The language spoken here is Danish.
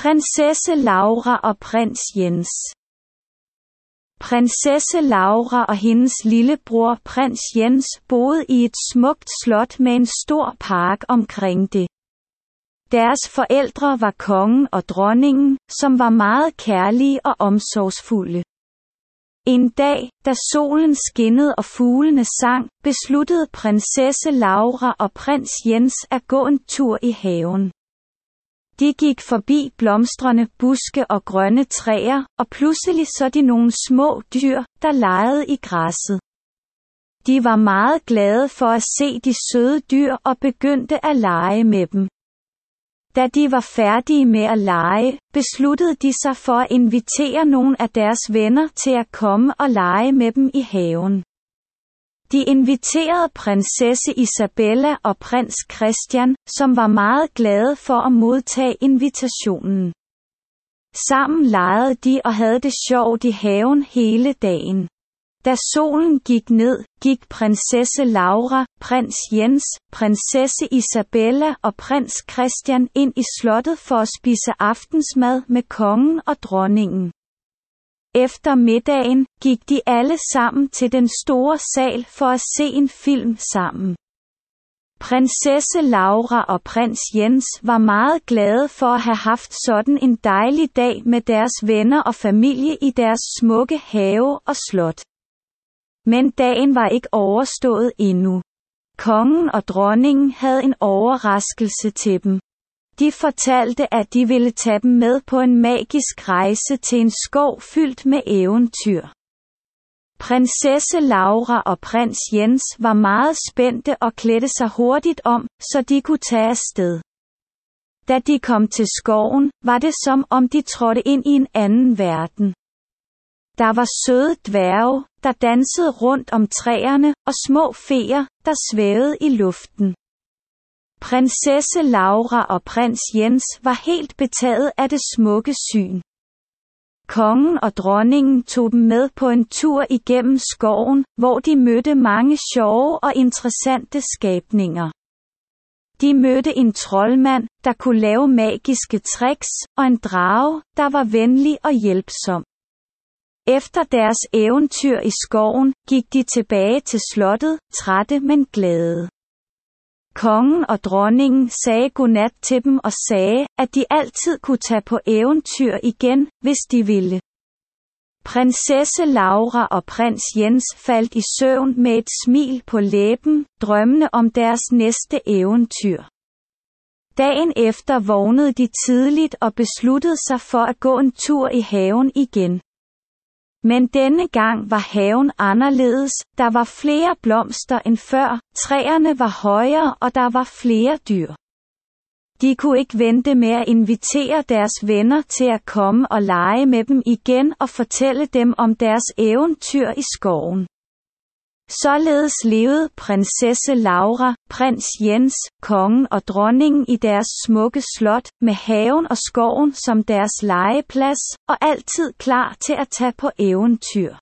Prinsesse Laura og prins Jens Prinsesse Laura og hendes lillebror prins Jens boede i et smukt slot med en stor park omkring det. Deres forældre var kongen og dronningen, som var meget kærlige og omsorgsfulde. En dag, da solen skinnede og fuglene sang, besluttede prinsesse Laura og prins Jens at gå en tur i haven. De gik forbi blomstrende buske og grønne træer, og pludselig så de nogle små dyr, der legede i græsset. De var meget glade for at se de søde dyr og begyndte at lege med dem. Da de var færdige med at lege, besluttede de sig for at invitere nogle af deres venner til at komme og lege med dem i haven. De inviterede prinsesse Isabella og prins Christian, som var meget glade for at modtage invitationen. Sammen legede de og havde det sjovt i haven hele dagen. Da solen gik ned, gik prinsesse Laura, prins Jens, prinsesse Isabella og prins Christian ind i slottet for at spise aftensmad med kongen og dronningen. Efter middagen gik de alle sammen til den store sal for at se en film sammen. Prinsesse Laura og prins Jens var meget glade for at have haft sådan en dejlig dag med deres venner og familie i deres smukke have og slot. Men dagen var ikke overstået endnu. Kongen og dronningen havde en overraskelse til dem. De fortalte, at de ville tage dem med på en magisk rejse til en skov fyldt med eventyr. Prinsesse Laura og prins Jens var meget spændte og klædte sig hurtigt om, så de kunne tage afsted. Da de kom til skoven, var det som om de trådte ind i en anden verden. Der var søde dværge, der dansede rundt om træerne, og små feer, der svævede i luften. Prinsesse Laura og prins Jens var helt betaget af det smukke syn. Kongen og dronningen tog dem med på en tur igennem skoven, hvor de mødte mange sjove og interessante skabninger. De mødte en troldmand, der kunne lave magiske tricks, og en drage, der var venlig og hjælpsom. Efter deres eventyr i skoven, gik de tilbage til slottet, trætte men glade. Kongen og dronningen sagde godnat til dem og sagde, at de altid kunne tage på eventyr igen, hvis de ville. Prinsesse Laura og prins Jens faldt i søvn med et smil på læben, drømmende om deres næste eventyr. Dagen efter vågnede de tidligt og besluttede sig for at gå en tur i haven igen. Men denne gang var haven anderledes, der var flere blomster end før, træerne var højere og der var flere dyr. De kunne ikke vente med at invitere deres venner til at komme og lege med dem igen og fortælle dem om deres eventyr i skoven. Således levede prinsesse Laura, prins Jens, kongen og dronningen i deres smukke slot, med haven og skoven som deres legeplads, og altid klar til at tage på eventyr.